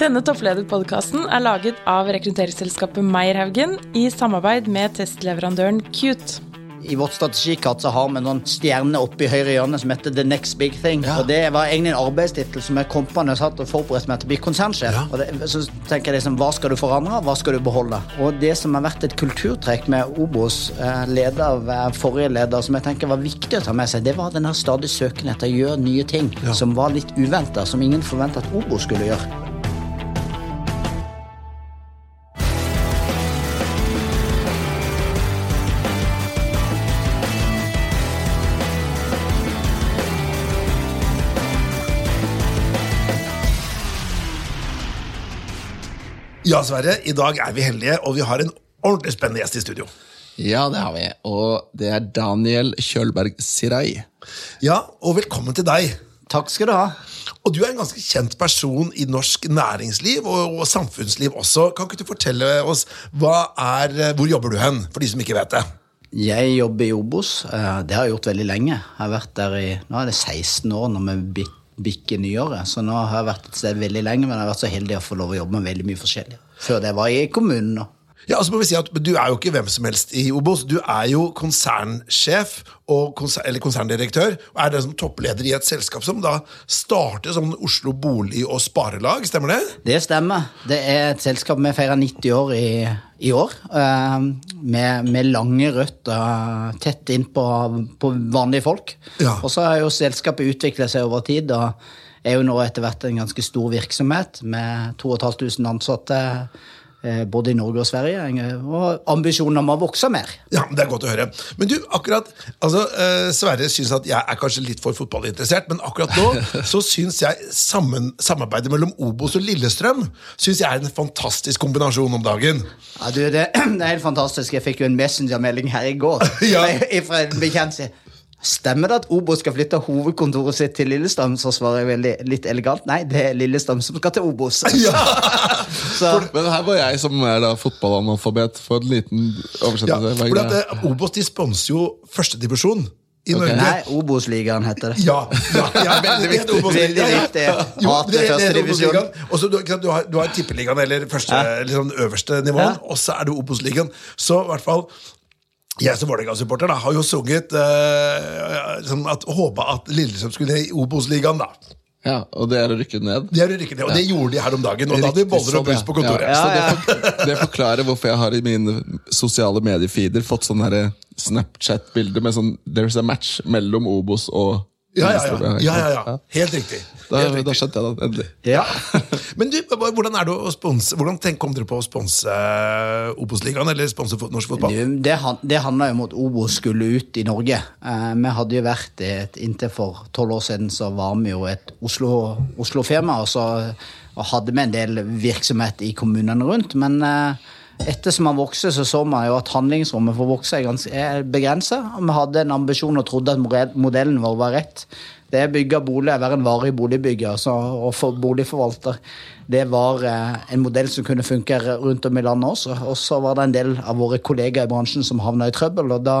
Denne topplederpodkasten er laget av rekrutteringsselskapet Meierhaugen i samarbeid med testleverandøren Cute. I vårt strategikart så har vi noen stjerner oppe i høyre hjørne som heter The Next Big Thing. Og Det var egentlig en arbeidstittel som jeg kom på når jeg satt og forberedte meg til å bli konsernsjef. Og det, så tenker jeg liksom, Hva skal du forandre, hva skal du beholde? Og det som har vært et kulturtrekk med Obos, eh, ledet av eh, forrige leder, som jeg tenker var viktig å ta med seg, det var den her stadig søken etter å gjøre nye ting som var litt uventa, som ingen forventa at Obos skulle gjøre. Ja, Sverre, i dag er vi heldige, og vi har en ordentlig spennende gjest i studio. Ja, det har vi. Og det er Daniel Kjølberg Sirai. Ja, og velkommen til deg. Takk skal du ha. Og du er en ganske kjent person i norsk næringsliv og, og samfunnsliv også. Kan ikke du fortelle oss hva er, hvor jobber du hen, for de som ikke vet det? Jeg jobber i Obos. Eh, Det har jeg gjort veldig lenge. Jeg har vært der i, Nå er det 16 år når vi bikker nyåret. Så nå har jeg vært et sted veldig lenge, men jeg har vært så heldig å få lov å jobbe med veldig mye forskjellig. Før det var i kommunen. nå. Ja, altså må vi si at Du er jo ikke hvem som helst i Obos. Du er jo konsernsjef konser eller konserndirektør. Og er det som toppleder i et selskap som da starter som Oslo Bolig- og Sparelag. Stemmer det? Det stemmer. Det er et selskap vi feirer 90 år i, i år. eh, Med, med lange røtter tett innpå på vanlige folk. Ja. Og så har jo selskapet utviklet seg over tid. og er jo nå etter hvert en ganske stor virksomhet med 2500 ansatte eh, både i Norge og Sverige. Og ambisjonen om å vokse mer. Ja, Det er godt å høre. Men du, akkurat, altså, eh, Sverre syns at jeg er kanskje litt for fotballinteressert, men akkurat nå så syns jeg sammen, samarbeidet mellom Obos og Lillestrøm synes jeg er en fantastisk kombinasjon om dagen. Ja, du, det, det er helt fantastisk. Jeg fikk jo en messengermelding her i går Ja. fra en bekjent. Stemmer det at Obo skal flytte hovedkontoret sitt til Lillestrøm? Så svarer jeg veldig litt elegant nei, det er Lillestrøm som skal til Obos. så, Men her var jeg som er da fotballanalfabet, for en liten oversettelse. Er for at det? Obos de sponser jo førstedivisjon i Ok. Norge. nei, Obos-ligaen heter det. Ja, ja, ja, veldig viktig. Veldig viktig. Jo, det, det, første det er divisjon. Obos-ligaen. Og så du, du har, du har tippeligaen, eller første, Ja. sånn øverste nivåen, Ja. og så er det Obos-ligaen. Så i hvert fall jeg som Vålerenga-supporter da, har jo sunget eh, sånn at, håpa at Lillesund skulle ned i Obos-ligaen. da. Ja, Og det er å rykke ned? Det er å rykke ned, og det gjorde de her om dagen. Og da hadde vi boller og brus på kontoret. ja. Ja, så det, for, det forklarer hvorfor jeg har i mine sosiale mediefeeder fått sånn her Snapchat-bilde med sånn There's a match mellom Obos og Ja, ja, ja. ja, ja, ja. Helt riktig. Da, Helt da skjønte jeg det endelig. Ja. Men du, hvordan er det å sponse Hvordan tenk, kom dere på å sponse eh, Obos-ligaen, eller sponse norsk fotball? Du, Det, han- det handla jo om at Obos skulle ut i Norge. Eh, vi hadde jo vært i et, Inntil for tolv år siden så var vi jo et Oslo- Oslo-firma, og så og hadde vi en del virksomhet i kommunene rundt. Men ettersom man vokste, så så man jo at handlingsrommet for å vokse er, begrensa. Vi hadde en ambisjon og trodde at modellen vår var rett. Det å bygge bolig, være en varig boligbygger altså, og for boligforvalter. Det var eh, en modell som kunne funke rundt om i landet også. Og så var det en del av våre kollegaer i bransjen som havna i trøbbel. og da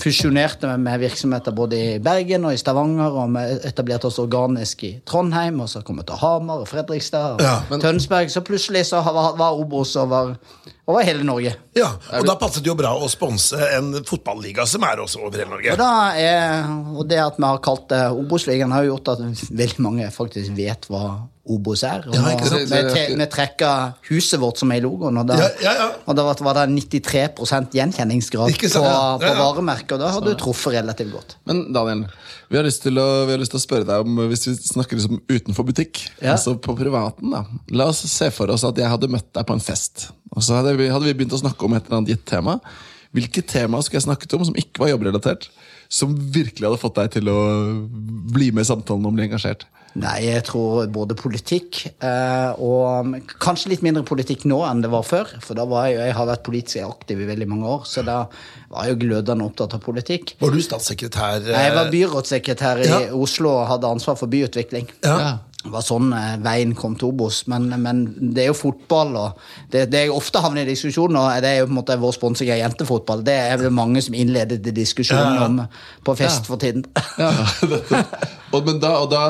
fusjonerte vi med virksomheter både i Bergen og i Stavanger, og vi etablerte oss organisk i Trondheim, og så kom vi til Hamar og Fredrikstad og Ja, men- Tønsberg. Så plutselig så var, var Obos over, over hele Norge. Ja, og da passet det jo bra å sponse en fotballiga som er også over hele Norge. Og, er, og det at vi har kalt det Obos-ligaen, har jo gjort at veldig mange faktisk vet hva Obos er. Og Ja, nå- vi, tre, vi trekker huset vårt som er i logoen, og da, Ja, ja, ja. Og da var- var det 93 gjenkjenningsgrad på, sant? Ja, ja, ja. på varemerket, og da har du truffet relativt godt. Men Daniel, vi har lyst til å, vi har lyst til å spørre deg om hvis vi snakker liksom utenfor butikk. Ja. Altså på privaten da La oss se for oss at jeg hadde møtt deg på en fest. Og så hadde vi, hadde vi begynt å snakke om et eller annet gitt tema. Hvilket tema skulle jeg snakket om som ikke var jobbrelatert? Som virkelig hadde fått deg til å bli med i samtalen og bli engasjert? Nei, jeg tror både politikk eh, og kanskje litt mindre politikk nå enn det var før. For da var jeg, jeg har vært politisk aktiv i veldig mange år, så da var jeg jo glødende opptatt av politikk. Var du statssekretær? eh, Jeg var byrådssekretær i Ja. Oslo og hadde ansvar for byutvikling. Ja. Det var sånn eh, veien kom til Obos. Men, men det er jo fotball, og det, det jeg ofte havner i diskusjon, og det er jo på en måte vår sponsing av jentefotball. Det er vel mange som innledet diskusjonen Ja, ja. om på fest for tiden. Ja. Og, men da, og da,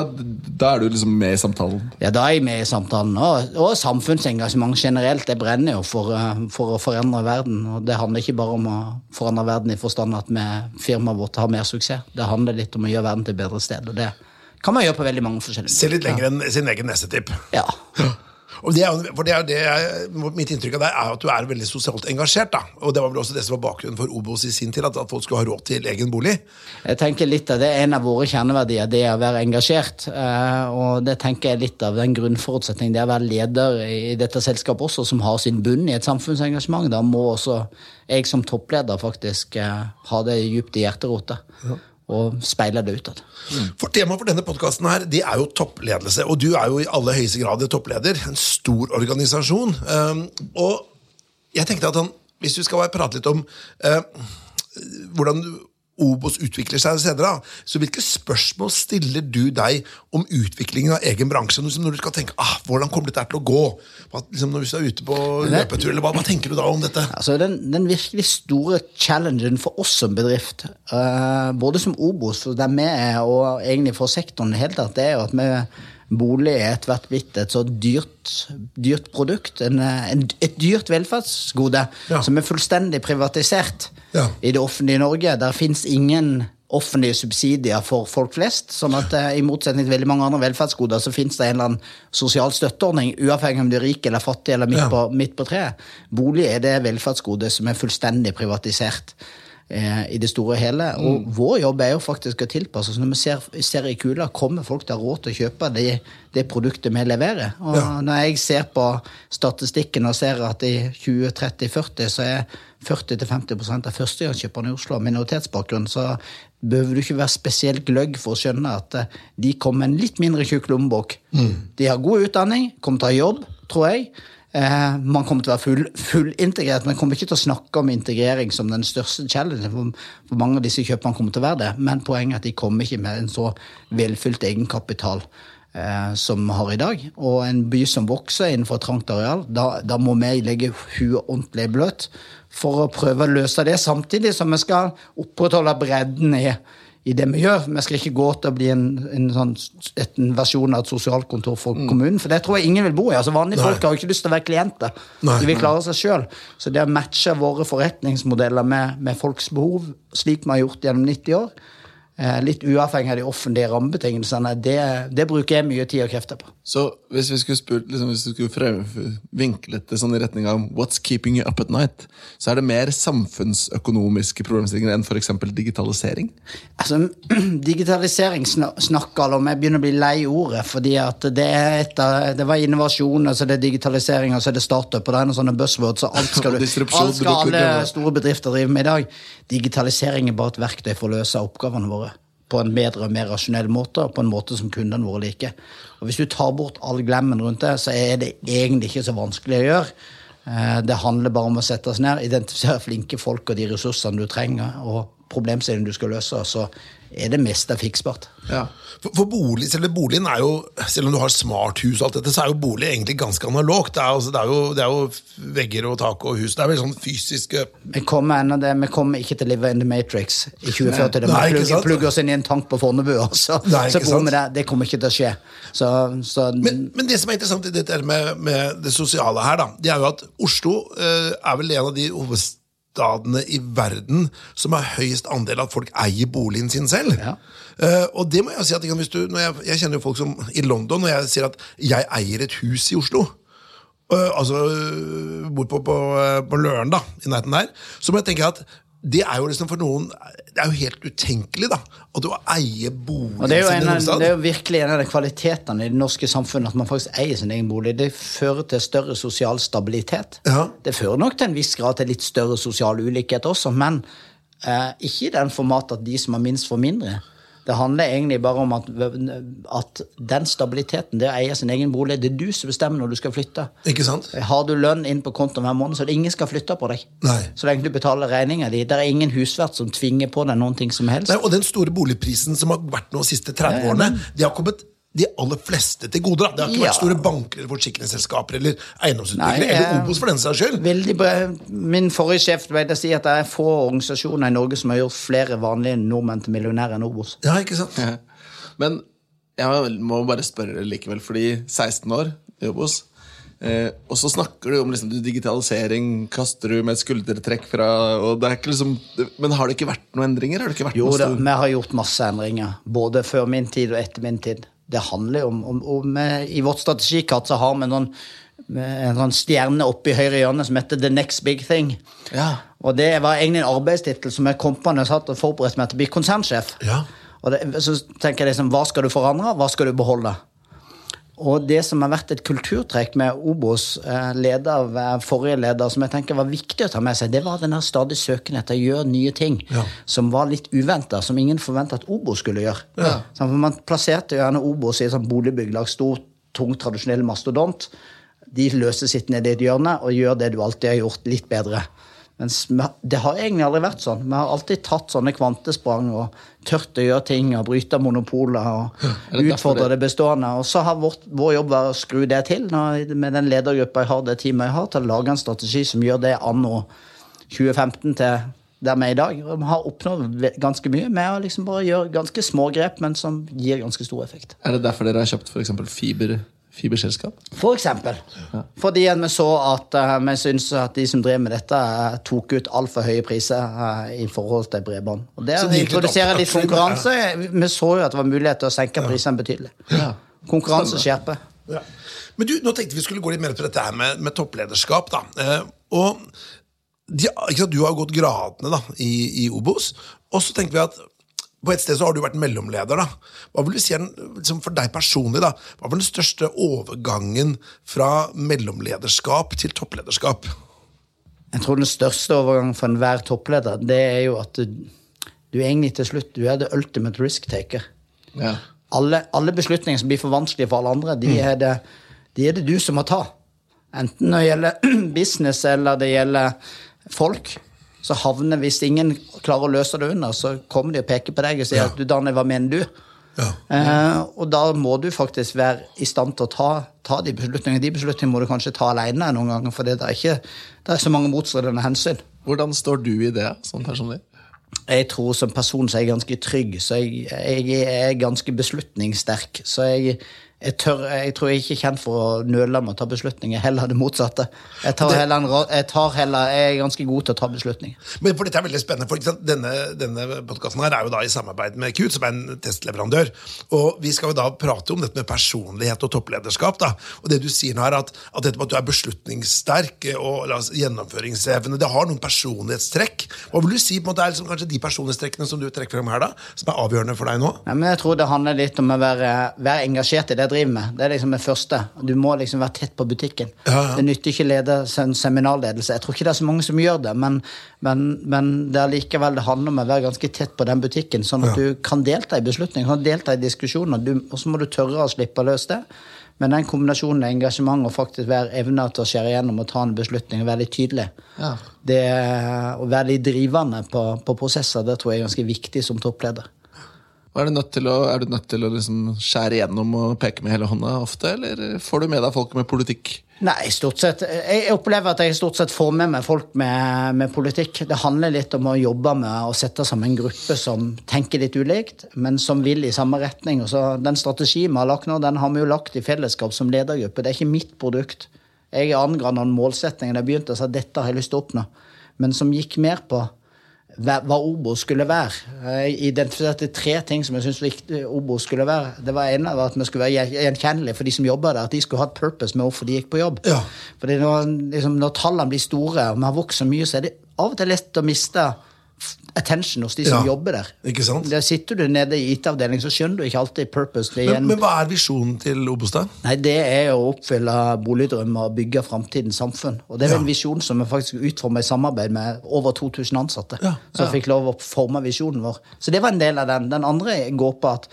da er du liksom med i samtalen? Ja, da er jeg med i samtalen. Og, og samfunnsengasjement generelt. Det brenner jo for, eh, for, å forandre verden. Og det handler ikke bare om å forandre verden i forstand at vi, firmaet vårt har mer suksess. Det handler litt om å gjøre verden til et bedre sted. Og det kan man gjøre på veldig mange forskjellige Se litt lenger enn sin egen nesetipp. Ja. Og det for det er det jeg, Mitt inntrykk av deg er at du er veldig sosialt engasjert. da Og Det var vel også det som var bakgrunnen for Obos i sin tid, at, at folk skulle ha råd til egen bolig. Jeg tenker litt av Det en av våre kjerneverdier, det er å være engasjert. Eh, Og det tenker jeg litt av den grunnforutsetningen. Det er å være leder i dette selskapet også, som har sin bunn i et samfunnsengasjement. Da må også jeg som toppleder faktisk eh, ha det dypt i hjerterota. Og speile det utad. For Temaet for denne podkasten er jo toppledelse. Og du er jo i aller høyeste grad toppleder. En stor organisasjon. Um, og jeg tenkte at han, hvis du skal prate litt om uh, hvordan Obos utvikler seg senere, så hvilke spørsmål stiller du deg om utviklingen av egen bransje? Når du skal tenke ah, hvordan kommer dette til å gå? Hva, liksom når du er ute på løpetur, eller hva, hva tenker du da om dette? Altså den, den virkelig store challengen for oss som bedrift, uh, både som Obos, der vi er, og egentlig for sektoren i det hele tatt, det er jo at vi bolig er etter blitt et så dyrt, dyrt produkt. En, eh, en, et dyrt velferdsgode Ja. som er fullstendig privatisert Ja. i det offentlige Norge. Der fins ingen offentlige subsidier for folk flest. sånn at eh, I motsetning til veldig mange andre velferdsgoder så fins det en eller annen sosial støtteordning, uavhengig om du er rik eller fattig eller midt, Ja. på, midt på treet. Bolig er det velferdsgodet som er fullstendig privatisert i det store og hele. Og vår jobb er jo faktisk å tilpasse oss. Når vi ser, ser i kula, kommer folk til å ha råd til å kjøpe det, det produktet vi leverer. Og Ja. når jeg ser på statistikken og ser at i 2030-40 så er 40-50% av førstegangskjøperne i Oslo har minoritetsbakgrunn, så behøver du ikke være spesielt gløgg for å skjønne at eh, de kommer med en litt mindre tjukk lommebok. De har god utdanning, kommer til å ha jobb, tror jeg. Eh, man kommer til å være full, men kommer ikke til å snakke om integrering som den største challengen. For, for mange av disse kjøperne kommer til å være det, men poenget er at de kommer ikke med en så velfylt egenkapital eh, som vi har i dag. Og en by som vokser innenfor trangt areal, da, da må vi legge huet ordentlig bløt for å prøve å løse det, samtidig som vi skal opprettholde bredden i, i det vi gjør. Vi skal ikke gå til å bli en, en, sånn, et, en versjon av et sosialkontor for kommunen, for det tror jeg ingen vil bo i. Altså Vanlige Nei. folk har jo ikke lyst til å være klienter. Nei. De vil klare seg sjøl. Så det å matche våre forretningsmodeller med, med folks behov, slik vi har gjort gjennom 90 år, litt uavhengig av de offentlige rammebetingelsene, det, det bruker jeg mye tid og krefter på. Så hvis vi skulle spurt, liksom, hvis vi skulle vinklet det sånn i retning av What's keeping you up at night, så er det mer samfunnsøkonomiske problemstillinger enn f.eks. digitalisering? Altså, Digitalisering snakker alle om. Jeg begynner å bli lei ordet. fordi at Det er et av, det var innovasjon, og så er det digitalisering, og så er det startup. og det er noen sånne buzzwords, så alt skal, du, alt skal alle store bedrifter drive med i dag. Digitalisering er bare et verktøy for å løse oppgavene våre på en bedre og mer rasjonell måte, og på en måte som kundene våre liker. Og Hvis du tar bort all glemmen rundt det, så er det egentlig ikke så vanskelig å gjøre. Eh, Det handler bare om å sette oss ned, identifisere flinke folk og de ressursene du trenger, og problemstillingen du skal løse, og så er det meste fiksbart. Ja. For, for bolig, selv boligen er jo, selv om du har smarthus og alt dette, så er jo bolig egentlig ganske analogt. Det er, altså, det er, jo, det er jo vegger og tak og hus. Det er veldig sånn fysiske Vi kommer, ennå det, vi kommer ikke til å live in the Matrix i 2040. Vi plugger Nei, ikke plugge, sant? oss inn i en tank på Fornebu, og så, Nei, så bor vi der. Det kommer ikke til å skje. Så, så men, men det som er interessant i dette med, med det sosiale her, da, det er jo at Oslo eh, er vel en av de hovedstadene i verden som har høyest andel at folk eier boligen sin selv. Ja. Uh, og det må jeg si at hvis du, når jeg, jeg kjenner jo folk som i London, og jeg sier at jeg eier et hus i Oslo. Uh, altså øh, bor på, på, på Løren, da, i nærheten der. Så må jeg tenke at det er jo liksom for noen Det er jo helt utenkelig, da. At du eier boligen det er, sin en, det er jo virkelig en av de kvalitetene i det norske samfunnet at man faktisk eier sin egen bolig. Det fører til større sosial stabilitet. Ja. Det fører nok til en viss grad til litt større sosial ulikhet også, men eh, ikke i den format at de som har minst, får mindre. Det handler egentlig bare om at, at den stabiliteten, det å eie sin egen bolig, det er du som bestemmer når du skal flytte. Ikke sant? Har du lønn inn på kontoen hver måned, så ingen skal flytte på deg. Nei. Så lenge du betaler regninga di. Det er ingen husvert som tvinger på deg noen ting som helst. Nei, og den store boligprisen som har vært nå de siste 30 Ja, ja, årene, de har kommet de aller fleste til gode. da. Det har ikke Ja. vært store banker eller forsikringsselskaper eller eiendomsutviklere eller eh, Obos for den saks skyld. Veldig bra. Min forrige sjef pleide å si at det er få organisasjoner i Norge som har gjort flere vanlige nordmenn til millionærer enn Obos. Ja, ikke sant? Men Jeg må bare spørre likevel, fordi 16 år i Obos. Eh, og så snakker du om liksom, digitalisering, kaster du med et skuldertrekk fra og det er ikke liksom, Men har det ikke vært noen endringer? Har det ikke vært Jo noe da, vi har gjort masse endringer. Både før min tid og etter min tid. Det handler om, om, om eh, I vårt strategikart så har vi noen, en sånn stjerne oppe i høyre hjørne som heter The Next Big Thing. Ja. Og det var egentlig en arbeidstittel som jeg kom på når jeg satt og forberedte meg til å bli konsernsjef. Ja. Og det, så tenker jeg liksom, Hva skal du forandre, hva skal du beholde? Og det som har vært et kulturtrekk med Obos, eh, leder eh, forrige leder, som jeg tenker var viktig å ta med seg, det var den stadig søken etter å gjøre nye ting Ja. som var litt uventa, som ingen forventa at Obos skulle gjøre. Ja. for man plasserte gjerne Obos i et sånt boligbyggelag, stor, tung, tradisjonell mastodont. De løser sitt nede i et hjørne og gjør det du alltid har gjort, litt bedre. Mens det har egentlig aldri vært sånn. Vi har alltid tatt sånne kvantesprang og tørt å gjøre ting og bryte monopoler og det utfordre det- bestående. Og så har vårt, vår jobb vært å skru det til når, med den ledergruppa jeg har, det teamet jeg har, til å lage en strategi som gjør det anno 2015 til der vi er i dag. Og vi har oppnådd ganske mye med å liksom bare gjøre ganske små grep, men som gir ganske stor effekt. Er det derfor dere har kjøpt eksempel fiber, fiberselskap? For eksempel. Fordi at vi så at eh, vi syns at de som drev med dette, eh, tok ut altfor høye priser eh, i forhold til bredbånd. Og det de å litt konkurranse Vi så jo at det var mulighet til å senke prisene betydelig. Ja. Konkurranse skjerper. Ja. Men du, nå tenkte vi skulle gå litt mer på dette her med, med topplederskap. da. Eh, og de, ikke sant, Du har gått gradene da, i, i Obos, og så tenker vi at på et sted så har du vært mellomleder. da. Hva vil du si liksom for deg personlig, da, hva var den største overgangen fra mellomlederskap til topplederskap? Jeg tror den største overgangen for enhver toppleder, det er jo at du, du egentlig til slutt du er the ultimate risk taker. Ja. Alle, alle beslutninger som blir for vanskelige for alle andre, de er, det, de er det du som må ta. Enten når det gjelder business eller det gjelder folk. Så havner, Hvis ingen klarer å løse det under, så kommer de og peker på deg og sier Ja. at du, Danne, hva mener du? Ja. Eh, og da må du faktisk være i stand til å ta, ta de beslutningene. De beslutningene må du kanskje ta alene noen ganger, for det er, ikke, det er så mange motstridende hensyn. Hvordan står du i det som personlig? Jeg tror som person så er jeg ganske trygg, så jeg, jeg er ganske beslutningssterk. Så jeg, jeg, tør, jeg tror jeg ikke er kjent for å nøle med å ta beslutninger, heller det motsatte. Jeg, tar heller jeg, tar heller, jeg er ganske god til å ta beslutninger. Men for dette er veldig spennende, for eksempel? Denne, denne podkasten er jo da i samarbeid med KUT, som er en testleverandør. Og vi skal jo da prate om dette med personlighet og topplederskap. da. Og det du sier nå er at, at dette med at du er beslutningssterk og la oss, gjennomføringsevne, det har noen personlighetstrekk. Hva vil du si på en måte er liksom kanskje de personlighetstrekkene som du trekker frem her, da, som er avgjørende for deg nå? Ja, men jeg tror det handler litt om å være, være engasjert i det driver med. Det er liksom det første. Du må liksom være tett på butikken. Ja, ja. Det nytter ikke å lede en seminarledelse. Jeg tror ikke det er så mange som gjør det, men, men, men det er likevel det handler om å være ganske tett på den butikken, sånn at Ja. du kan delta i beslutninger, kan delta i diskusjoner, du, og så må du tørre å slippe løs det. Men den kombinasjonen av engasjement og faktisk være evne til å skjære igjennom og ta en beslutning og være litt tydelig, Ja. det å være litt drivende på, på prosesser, det tror jeg er ganske viktig som toppleder. Er du nødt til å, nødt til å liksom skjære igjennom og peke med hele hånda ofte, eller får du med deg folk med politikk? Nei, stort sett. Jeg opplever at jeg stort sett får med meg folk med, med politikk. Det handler litt om å jobbe med å sette sammen en gruppe som tenker litt ulikt, men som vil i samme retning. Og så Den strategien vi har lagt nå, den har vi jo lagt i fellesskap som ledergruppe. Det er ikke mitt produkt. Jeg angra noen målsetninger da jeg begynte og sa dette har jeg lyst til å oppnå, men som gikk mer på hva Obos skulle være. Jeg identifiserte tre ting som jeg syntes Obos skulle være. Det var ene var at vi skulle være gjenkjennelige for de som jobber der. At de skulle ha et purpose med hvorfor de gikk på jobb. Ja. Fordi når, liksom, når tallene blir store, og vi har vokst så mye, så er det av og til lett å miste attention hos de som Ja. jobber der. Ikke sant? Der sitter du nede i IT-avdelingen, så skjønner du ikke alltid purpose. Men, men hva er visjonen til Obos, da? Nei, det er å oppfylle boligdrømmer og bygge framtidens samfunn. Og det er Ja. en visjon som vi faktisk utforma i samarbeid med over 2000 ansatte. Ja, Som fikk lov å forme visjonen vår. Så det var en del av den. Den andre går på at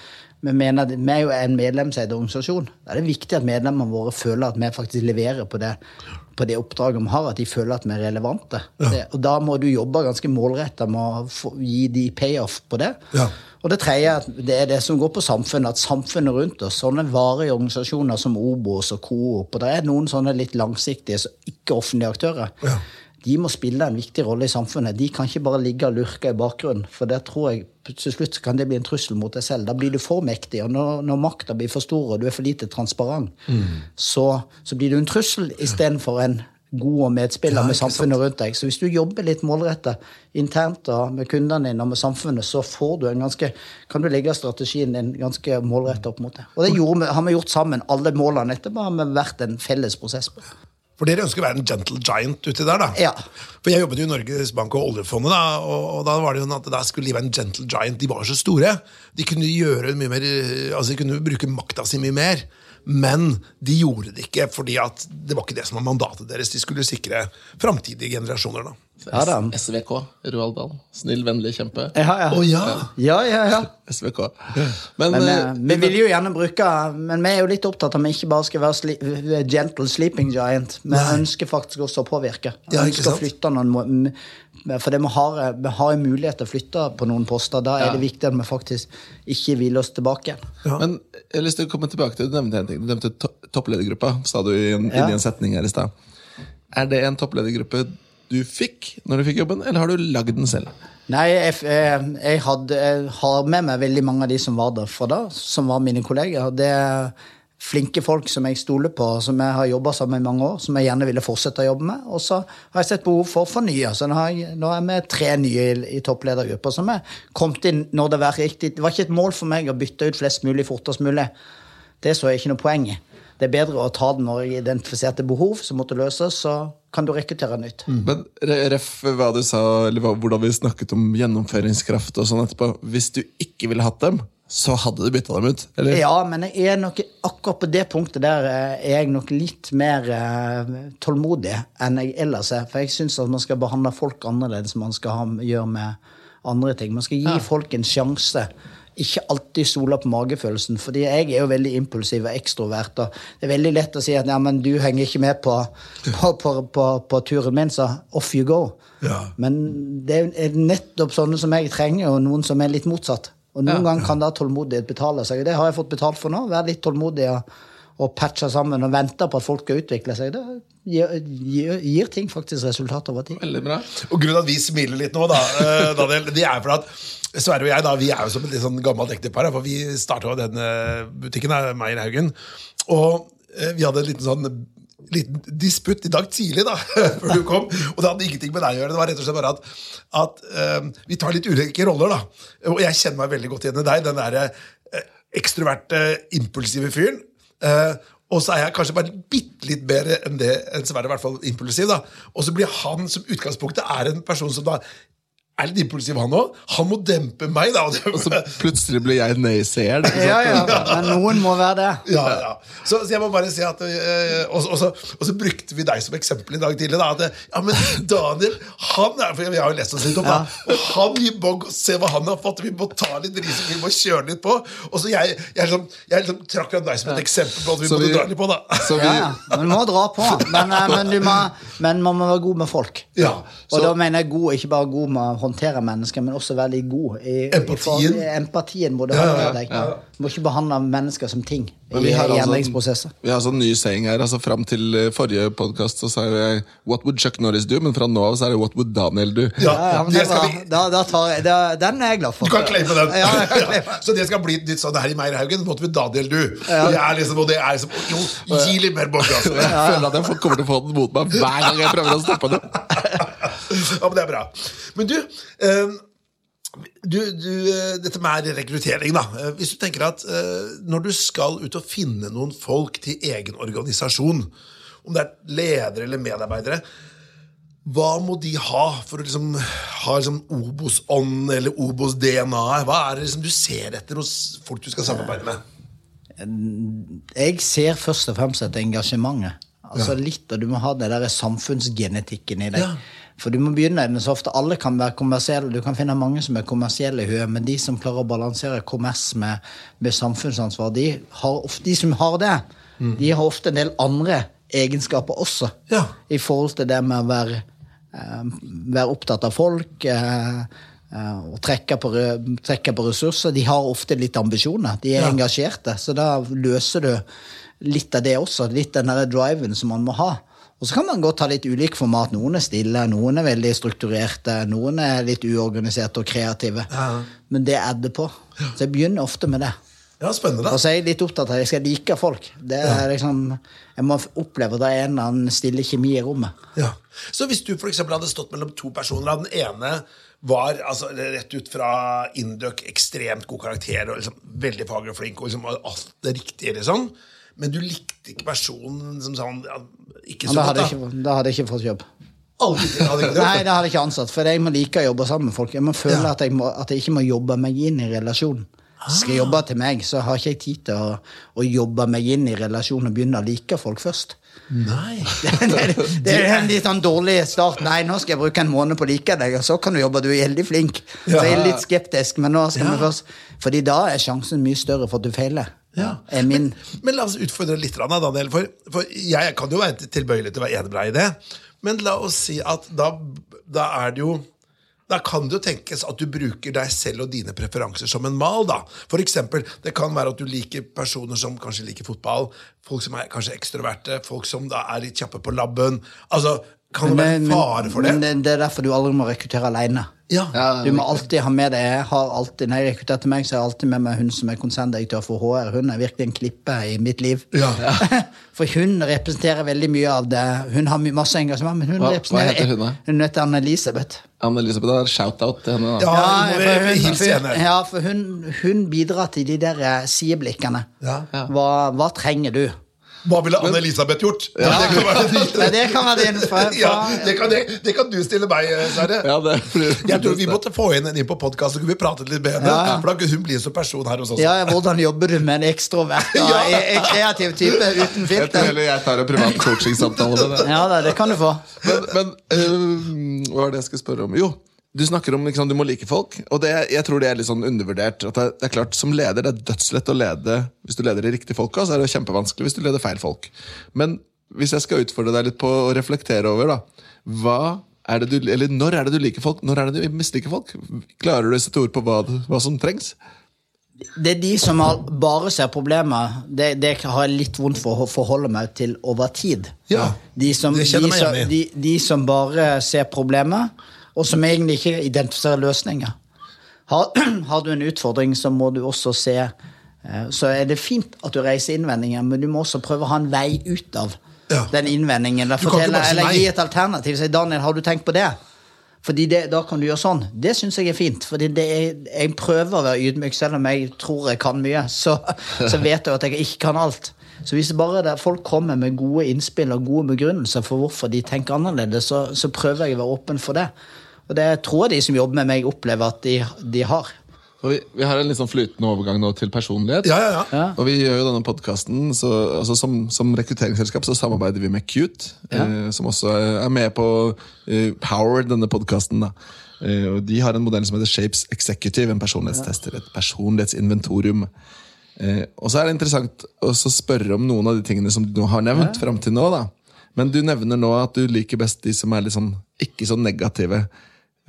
vi mener at vi er jo en medlemseid organisasjon. Da er det viktig at medlemmene våre føler at vi faktisk leverer på det, på det oppdraget vi har, at de føler at vi er relevante. Det, og da må du jobbe ganske målretta med å gi de payoff på det. Ja. Og det tredje det er det som går på samfunnet, at samfunnet rundt oss, sånne varige organisasjoner som Obos og Coop, og det er noen sånne litt langsiktige, så ikke-offentlige aktører, Ja. De må spille en viktig rolle i samfunnet. De kan ikke bare ligge og lurke i bakgrunnen, for det tror jeg til slutt kan det bli en trussel mot deg selv. Da blir du for mektig, og når, når makta blir for stor, og du er for lite transparent, så, så blir du en trussel istedenfor en god og medspiller Ja, med samfunnet rundt deg. Så hvis du jobber litt målrettet internt da, med kundene dine og med samfunnet, så får du en ganske, kan du legge strategien din ganske målrettet opp mot det. Og det vi- har vi gjort sammen. Alle målene etterpå har vi vært en felles prosess på. For dere ønsker å være en gentle giant uti der, da. Ja. For jeg jobbet jo i Norges Bank og oljefondet, da, og, og da var det jo sånn at der skulle de være en gentle giant. De var så store. De kunne gjøre mye mer, altså de kunne bruke makta si mye mer. Men de gjorde det ikke, fordi at det var ikke det som var mandatet deres. De skulle sikre framtidige generasjoner. da. Ja da. SVK, Roald Dahl. Snill, vennlig kjempe. Ja, ja. Oh, ja! Ja, ja, ja. SVK. Men, Men eh, vi, vi vil jo gjerne bruke Men vi er jo litt opptatt av at vi ikke bare skal være sli, gentle sleeping giant. Vi ønsker faktisk også å påvirke. Vi Ja, ønsker å flytte noen For vi har, vi har mulighet til å flytte på noen poster. Da er det viktig at vi faktisk ikke hviler oss tilbake. Men jeg har lyst til å komme tilbake til Du nevnte en ting. Du nevnte to toppledergruppa, sa du i en, inni en setning her i stad. Er det en toppledergruppe du fikk når du fikk jobben, eller har du lagd den selv? Nei, jeg, jeg, jeg, hadde, jeg har med meg veldig mange av de som var der fra da, som var mine kolleger. Det er flinke folk som jeg stoler på, som jeg har jobba sammen med i mange år, som jeg gjerne ville fortsette å jobbe med. Og så har jeg sett behov for å fornye. Så nå, jeg, nå er vi tre nye i, i toppledergruppa som er kommet inn når det var riktig. Det var ikke et mål for meg å bytte ut flest mulig fortest mulig. Det så jeg ikke noe poeng i. Det er bedre å ta det når identifiserte behov som måtte løses, så kan du rekruttere nytt. Men ref hva du sa, eller hvordan vi snakket om gjennomføringskraft og sånn etterpå. Hvis du ikke ville hatt dem, så hadde du bytta dem ut? Eller? Ja, men jeg er nok, akkurat på det punktet der eh, er jeg nok litt mer eh, tålmodig enn jeg ellers er. For jeg syns at man skal behandle folk annerledes enn man skal ha, gjøre med andre ting. Man skal gi folk en sjanse. Ikke alltid stole på magefølelsen, fordi jeg er jo veldig impulsiv og ekstrovert. og Det er veldig lett å si at ja, men du henger ikke med på, på, på, på, på turen min, så off you go. Ja. Men det er nettopp sånne som jeg trenger, og noen som er litt motsatt. Og noen ganger kan da tålmodighet betale seg. Det har jeg fått betalt for nå. Være litt tålmodig og, og patche sammen og vente på at folk skal utvikle seg. Det gir, gir, gir ting faktisk resultat over tid. Veldig bra. Og grunnen til at vi smiler litt nå, da, eh, Daniel, det er for at Sverre og jeg da, vi er jo som et litt sånn gammelt ektepar. For vi starta denne butikken, da, Meyer Haugen. Og eh, vi hadde en liten sånn liten disputt i dag tidlig, da, før du kom. Og det hadde ingenting med deg å gjøre. Det var rett og slett bare at, at um, vi tar litt ulike roller. da. Og jeg kjenner meg veldig godt igjen i deg. Den derre eh, ekstroverte, impulsive fyren. Eh, og så er jeg kanskje bare bitte litt bedre enn det enn Sverre, i hvert fall impulsiv. da. Og så blir han som utgangspunktet er en person som da er litt impulsiv, han òg. Han må dempe meg, da. og så plutselig blir jeg nei-seer. Ja, ja, men noen må være det. Ja, ja. Så, så jeg må bare si at øh, og, og, så, og så brukte vi deg som eksempel i dag tidlig. Da, at, ja, men Daniel han er, for Vi har jo lest oss litt opp, da. Og han gir bogg og se hva han har fått. Vi må ta litt risiko, vi må kjøre litt på. Og så jeg, jeg, liksom, jeg liksom trakk fram deg som et eksempel på at vi Så måtte vi- dra litt på. da Så vi, Ja, ja. Men du må dra på. Men, eh, men, du må, men man må være god med folk. Ja, Og da mener jeg god, ikke bare god med håndtere mennesker, men også veldig god i Empatien. I, empatien må du Ja, ha ja, med deg. Du må ikke behandle mennesker som ting i, Men vi har i altså- endringsprosesser. Vi har sånn ny saying her. altså Fram til eh, forrige podkast sa jeg 'What would Chuck Norris do?' Men fra nå av så er det 'What would Daniel do?' Ja, Ja, det bra. vi Da, da tar jeg, da, den er jeg glad for. Du kan claime den. Ja. Så det skal bli et nytt sånn her i Meierhaugen. Måtte vi Daniel, do? Det er liksom, og det er liksom Jo, gi litt mer bogg, altså. Jeg føler at jeg kommer til å få den mot meg hver gang jeg prøver å stoppe det. Ja, men det er bra. Men du, eh, du, du eh, dette med rekruttering, da. Eh, Hvis du tenker at når du skal ut og finne noen folk til egen organisasjon, om det er ledere eller medarbeidere, hva må de ha for å liksom ha liksom Obos-ånd eller Obos-DNA? Hva er det liksom du ser etter hos folk du skal samarbeide med? Jeg ser først og fremst etter engasjementet. Altså litt, og Du må ha det der samfunnsgenetikken i deg. Ja. For du må begynne med så ofte Alle kan være kommersielle. Du kan finne mange som er kommersielle i huet, men de som klarer å balansere kommers med, med samfunnsansvar, de, har ofte, de som har det, de har ofte en del andre egenskaper også. Ja. I forhold til det med å være, eh, være opptatt av folk. Eh, eh, og trekke på, re- trekke på ressurser. De har ofte litt ambisjoner. De er Ja. engasjerte. Så da løser du litt av det også. Litt den der driven som man må ha. Og så kan man godt ha litt ulik format. Noen er stille, noen er veldig strukturerte, noen er litt uorganiserte og kreative. Men det er det på. Så jeg begynner ofte med det. Ja, spennende. Og så er jeg litt opptatt av at jeg skal like folk. Det er liksom, Jeg må oppleve at det er en eller annen stille kjemi i rommet. Ja. Så hvis du for hadde stått mellom to personer, og den ene var altså, rett ut fra Induc ekstremt god karakter og liksom, veldig faglig flink og liksom, alt det riktige, liksom. Men du likte ikke personen som sa ja, ikke så da godt, da. jeg ikke, da hadde jeg ikke fått jobb. Aldri, hadde ikke. Nei, det hadde jeg ikke ansatt. For jeg må like å jobbe sammen med folk. Jeg må føle Ja. at, jeg må, at jeg ikke må jobbe meg inn i relasjonen. Skal jeg jobbe til meg, så har ikke jeg tid til å, å jobbe meg inn i relasjonen og begynne å like folk først. Nei. det, det er en litt sånn dårlig start. Nei, nå skal jeg bruke en måned på å like deg, og så kan du jobbe. Du er veldig flink. Så jeg er litt skeptisk, men nå skal Ja. vi først Fordi da er sjansen mye større for at du feiler. Ja. Er min Men la oss utfordre litt, Daniel. For, for jeg kan jo være tilbøyelig til å være enig med deg i det. Men la oss si at da, da er det jo da kan det jo tenkes at du bruker deg selv og dine preferanser som en mal. da. For eksempel, Det kan være at du liker personer som kanskje liker fotball, folk som er kanskje ekstroverte, folk som da er litt kjappe på labben. Altså, Kan det være fare for det? men det, er derfor du aldri må rekruttere alene. Ja. Du må alltid ha med deg jeg har alltid, Når jeg rekrutterer til meg, så har jeg alltid med meg hun som er konserndirektør for HR. Hun er virkelig en klippe i mitt liv. Ja. For hun representerer veldig mye av det. Hun har masse engasjement, men hun Hva- hva heter hun da? Hun heter Anne-Elisabeth. Anne-Elisabeth, er shout-out til henne. da. Ja, Ja, for hun, for, ja, for hun, hun bidrar til de der eh, sideblikkene. Ja. Hva, hva trenger du? Hva ville Anne-Elisabeth gjort? Det, kan være det, det kan være din. For, ja, det, kan, det, det kan du stille meg, eh, Sverre. Ja, det blir- Jeg tror Vi måtte få henne inn på podkast, så kunne vi pratet litt med henne. Ja. For da kunne hun bli en sånn person her hos oss. ja, hvordan jobber du med en ekstrovert og Ja. en kreativ type uten Jeg tror filter? heller jeg tar en privat coachingsamtale med deg. Ja det kan du få. Men, men øh, hva var det jeg skulle spørre om? Jo, du snakker om liksom, du må like folk. Og det, jeg tror det er litt sånn undervurdert. At det, det er klart, Som leder det er dødslett å lede hvis du leder de riktige folka, så er det kjempevanskelig hvis du leder feil folk. Men hvis jeg skal utfordre deg litt på å reflektere over, da. Hva er det du, eller når er det du liker folk? Når er det du misliker folk? Klarer du å sette ord på hva, hva som trengs? Det er de som har, bare ser problemer, det, det har jeg litt vondt for å forholde meg til over tid. Ja, De som, det kjenner som, igjen i. de, de som bare ser problemer, og som egentlig ikke identifiserer løsninger. Har, har du en utfordring, så må du også se eh, Så er det fint at du reiser innvendinger, men du må også prøve å ha en vei ut av Ja. den innvendingen. Eller, fortelle, eller gi et alternativ. Si 'Daniel, har du tenkt på det?' Fordi det, Da kan du gjøre sånn. Det syns jeg er fint. Fordi er, jeg prøver å være ydmyk, selv om jeg tror jeg kan mye. Så, så vet jeg at jeg ikke kan alt. Så hvis bare folk kommer med gode innspill og gode begrunnelser for hvorfor de tenker annerledes, så, så prøver jeg å være åpen for det. Og det tror jeg de som jobber med meg, opplever at de, de har. Og vi, vi har en litt sånn flytende overgang nå til personlighet. Ja, ja, ja. Og vi gjør jo denne podkasten altså som, som rekrutteringsselskap så samarbeider vi med Cute, eh, som også er er med på eh, Power, denne podkasten. Eh, og de har en modell som heter Shapes Executive, en personlighetstester. Et personlighetsinventorium. Eh, og så er det interessant å spørre om noen av de tingene som du har nevnt fram til nå. da. Men du nevner nå at du liker best de som er litt sånn, ikke så negative.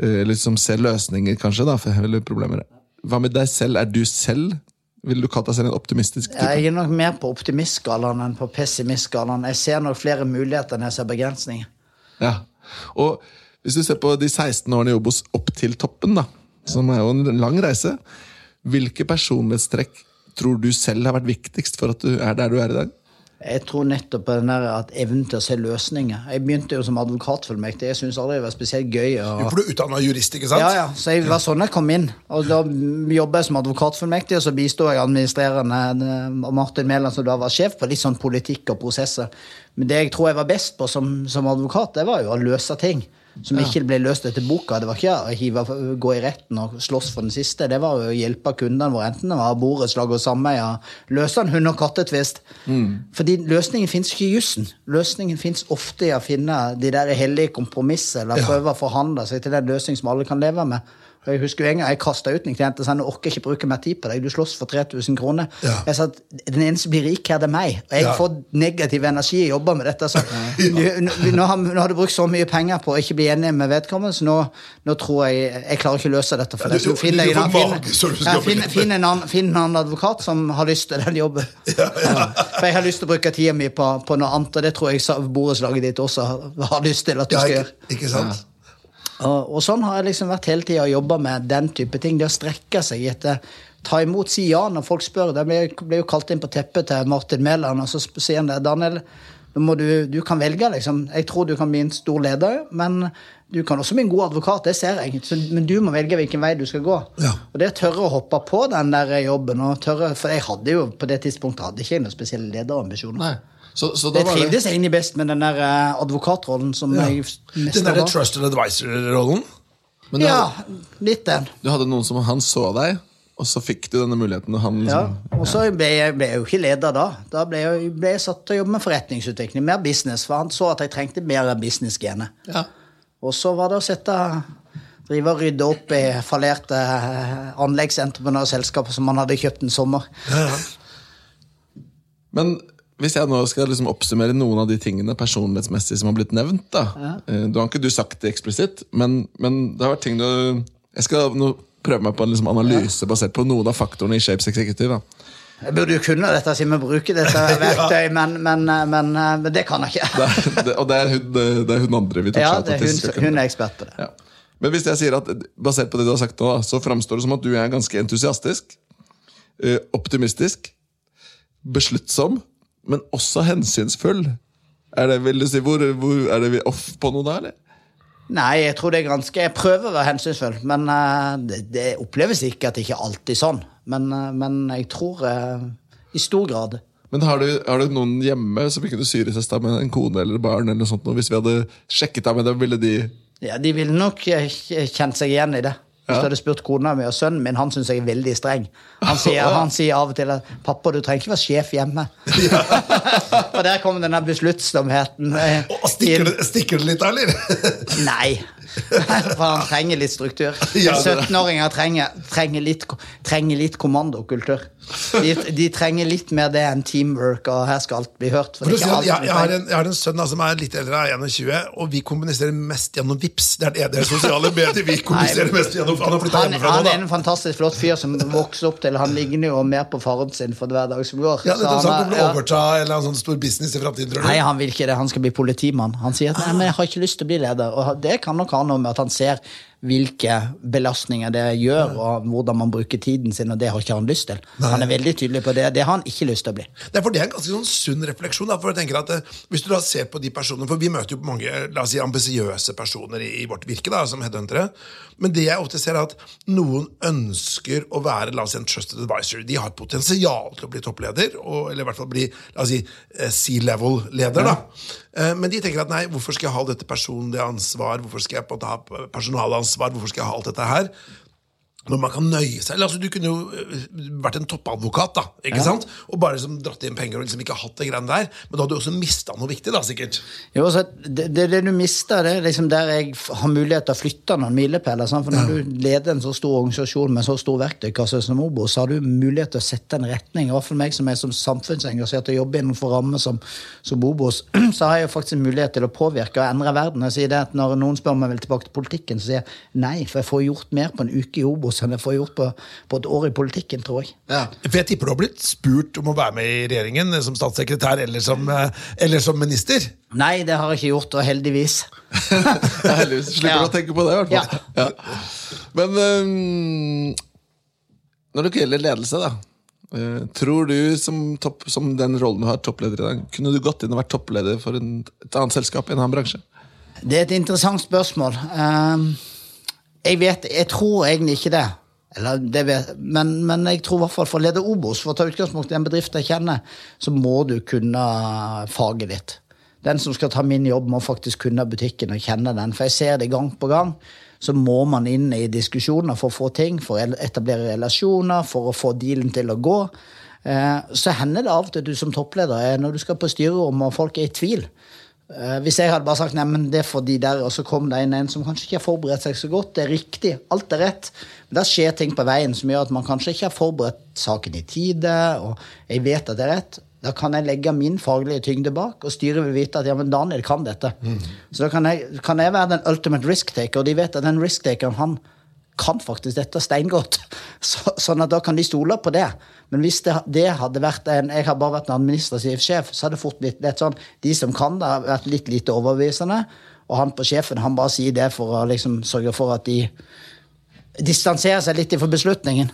Eh, Eller som ser løsninger, kanskje, da, hele problemer. Hva med deg selv? Er du selv Vil du kalle deg selv en optimistisk type? Jeg er nok mer på optimistskalaen enn på pessimistskalaen. Jeg ser nok flere muligheter enn jeg ser begrensninger. Ja. Og hvis du ser på de 16 årene i Obos opp til toppen, da, som er jo en lang reise, hvilke personlighetstrekk tror du selv har vært viktigst for at du er der du er i dag? Jeg tror nettopp på den der at evnen til å se løsninger. Jeg begynte jo som advokatfullmektig. Jeg syntes aldri det var spesielt gøy. Og... For du utdanna jurist, ikke sant? Ja, ja, så jeg var sånn jeg kom inn. Og da jobba jeg som advokatfullmektig, og så bisto jeg administrerende eh, Martin Mæland, som da var sjef på litt sånn politikk og prosesser. Men det jeg tror jeg var best på som, som advokat, det var jo å løse ting. Som ikke ble løst etter boka. Det var ikke å hive, gå i retten og slåss for den siste. Det var å hjelpe kundene våre, enten det var borettslag og sameier, løse en hund- og kattetvist. Fordi løsningen fins ikke i jussen. Løsningen fins ofte i å finne de der hellige kompromisser, eller Ja. prøve å forhandle seg til den løsning som alle kan leve med. Og Jeg husker jo en gang jeg kasta ut en klient og sa nå orker ikke bruke mer tid på deg, du slåss for 3000 kroner. Ja. Jeg sa at den eneste som blir rik her, det er meg. Og jeg Ja. får negativ energi i jobber med dette. Så nå, har, nå har du brukt så mye penger på å ikke bli enig med vedkommende, så nå, nå tror jeg jeg klarer ikke å løse dette. For deg. Så finn deg en finn- finn- en annen- finn en annen advokat som har lyst til den jobben. For jeg har lyst til å bruke tida mi på, på noe annet, og det tror jeg borettslaget ditt også har, har lyst til at du Ja, skal gjøre. ikke sant? Og, og sånn har jeg liksom vært hele tida og jobba med den type ting. Det å strekke seg etter Ta imot, si ja når folk spør. Jeg ble, ble jo kalt inn på teppet til Martin Mæland, og så sier han det. Daniel, du, du kan velge, liksom. Jeg tror du kan bli en stor leder, men du kan også bli en god advokat. Det ser jeg. Så, men du må velge hvilken vei du skal gå. Ja. Og det å tørre å hoppe på den der jobben, og tørre, for jeg hadde jo på det tidspunktet hadde ikke noen spesielle lederambisjoner. Nei. Så, så det trivdes egentlig best med den der eh, advokatrollen som Ja. jeg Den mest var. trusted advisor-rollen. Ja, litt den. du hadde noen som han så deg, og så fikk du denne muligheten. Og han Ja, liksom, og så ble jeg, ble jeg jo ikke leder da. Da ble jeg, ble jeg satt til å jobbe med forretningsutvikling, mer business, for han så at jeg trengte mer business-genet. ja. Og så var det å sette drive og rydde opp i fallerte eh, anleggsentreprenørselskaper som man hadde kjøpt en sommer. Men hvis jeg nå skal liksom oppsummere noen av de tingene personlighetsmessig som har blitt nevnt da, Ja. Du har ikke du sagt det eksplisitt, men, men det har vært ting du Jeg skal nå prøve meg på en liksom analyse basert på noen av faktorene i Shapes Executive. da. Jeg burde jo kunne dette siden vi bruker dette verktøy, men, men, men, men det kan jeg ikke. Det, det, og det er, hun, det er hun andre vi tok Ja, det er hun, hun er ekspert på det. Ja. Men hvis jeg sier at basert på det du har sagt nå, så framstår det som at du er ganske entusiastisk, eh, optimistisk, besluttsom, men også hensynsfull. Er det, vil du si, hvor, hvor, er det vi off på noe der, eller? Nei, jeg tror det er ganske Jeg prøver å være hensynsfull, men uh, det, det oppleves ikke at det ikke alltid er sånn. Men, uh, men jeg tror uh, i stor grad Men har du, har du noen hjemme som vi kunne deg med en kone eller barn? eller noe sånt. Hvis vi hadde sjekket deg med dem, ville de Ja, De ville nok kjent seg igjen i det. Hvis du hadde spurt kona mi og sønnen min, han syns jeg er veldig streng. Han sier, han sier av og til at 'pappa, du trenger ikke være sjef hjemme'. og der kommer denne besluttsomheten. eh, stikker det, stikker det litt, eller? Nei. For han trenger litt struktur. 17-åringer trenger, trenger, trenger litt kommandokultur. De, de trenger litt mer det enn teamwork, og her skal alt bli hørt. For For si jeg, jeg, har en, jeg har en sønn da, som er litt eldre, er 21, og vi kommuniserer mest gjennom Vips. Det er det, det er sosiale medier vi kommuniserer mest gjennom. Han han, han er en fantastisk flott fyr som vokser opp til Han ligner jo mer på faren sin for hver dag som går. Ja, det er Så sånn han er- å ja. eller en sånn stor business i framtiden? Nei, han vil ikke det. Han skal bli politimann. Han sier at nei, men jeg har ikke lyst til å bli leder. Og det kan nok ha om at han ser hvilke belastninger det gjør, og hvordan man bruker tiden sin, og det har ikke han lyst til. Han er veldig tydelig på det. Det har han ikke lyst til å bli. Det er, for det er en ganske sånn sunn refleksjon. Da, for jeg tenker at eh, Hvis du da ser på de personene For vi møter jo mange la oss si, ambisiøse personer i, i vårt virke da, som headhuntere. Men det jeg ofte ser, er at noen ønsker å være la oss si, en trusted advisor. De har potensial til å bli toppleder, og, eller i hvert fall bli la oss si, eh, C-level-leder. da. Eh, Men de tenker at nei, hvorfor skal jeg ha dette personlige ansvar? Hvorfor skal jeg på en måte ha personalansvar? Hvorfor skal jeg ha alt dette her? Når man kan nøye seg eller, altså, Du kunne jo øh, vært en toppadvokat da, ikke sant? og bare liksom, dratt inn penger og liksom ikke hatt det greiene der. Men da hadde du også mista noe viktig, da, sikkert. Jo, så det, det, det du mister, det er liksom der jeg har mulighet til å flytte noen milepæler. For når du leder en så stor organisasjon med så stor verktøykasse som Obo, så har du mulighet til å sette en retning. I hvert fall meg som er som samfunnsengasjert og jobber innenfor rammer som, som Obos, så har jeg jo faktisk en mulighet til å påvirke og endre verden. Jeg sier det at Når noen spør om jeg vil tilbake til politikken, så sier jeg nei, for jeg får gjort mer på en uke i Obos enn jeg får gjort på, på et år i politikken, tror jeg. Ja. For jeg tipper du har blitt spurt om å være med i regjeringen eh, som statssekretær eller som, eh, eller som minister. Nei, det har jeg ikke gjort, og heldigvis. Heldigvis. Slipper Ja. å tenke på det, i hvert fall. Ja. Men um, når det gjelder ledelse, da. tror du, som, topp, som den rollen du har, toppleder i dag, kunne du gått inn og vært toppleder for en, et annet selskap i en annen bransje? Det er et interessant spørsmål. Ehm, jeg vet, jeg tror egentlig ikke det. Vet, men, men jeg tror i hvert fall for å lede Obos, for å ta utgangspunkt i en bedrift jeg kjenner, så må du kunne faget ditt. Den som skal ta min jobb, må faktisk kunne butikken og kjenne den. For jeg ser det gang på gang. Så må man inn i diskusjoner for å få ting, for å etablere relasjoner, for å få dealen til å gå. Eh, Så hender det av og til du som toppleder er når du skal på styrerom og folk er i tvil. Eh, Hvis jeg hadde bare sagt nei, men det for de der, og så kom det inn en som kanskje ikke har forberedt seg så godt. Det er riktig, alt er rett. Men da skjer ting på veien som gjør at man kanskje ikke har forberedt saken i tide, og jeg vet at det er rett. Da kan jeg legge min faglige tyngde bak, og styret vil vite at ja, men Daniel kan dette. Så da kan jeg, kan jeg være den ultimate risk taker, og de vet at den risk takeren, han kan faktisk dette steingodt. Så, sånn at da kan de stole på det. Men hvis det, det hadde vært en Jeg har bare vært en administrativ sjef, så hadde det fort blitt litt sånn De som kan det, har vært litt lite overbevisende. Og han på sjefen han bare sier det for å liksom sørge for at de distanserer seg litt fra beslutningen.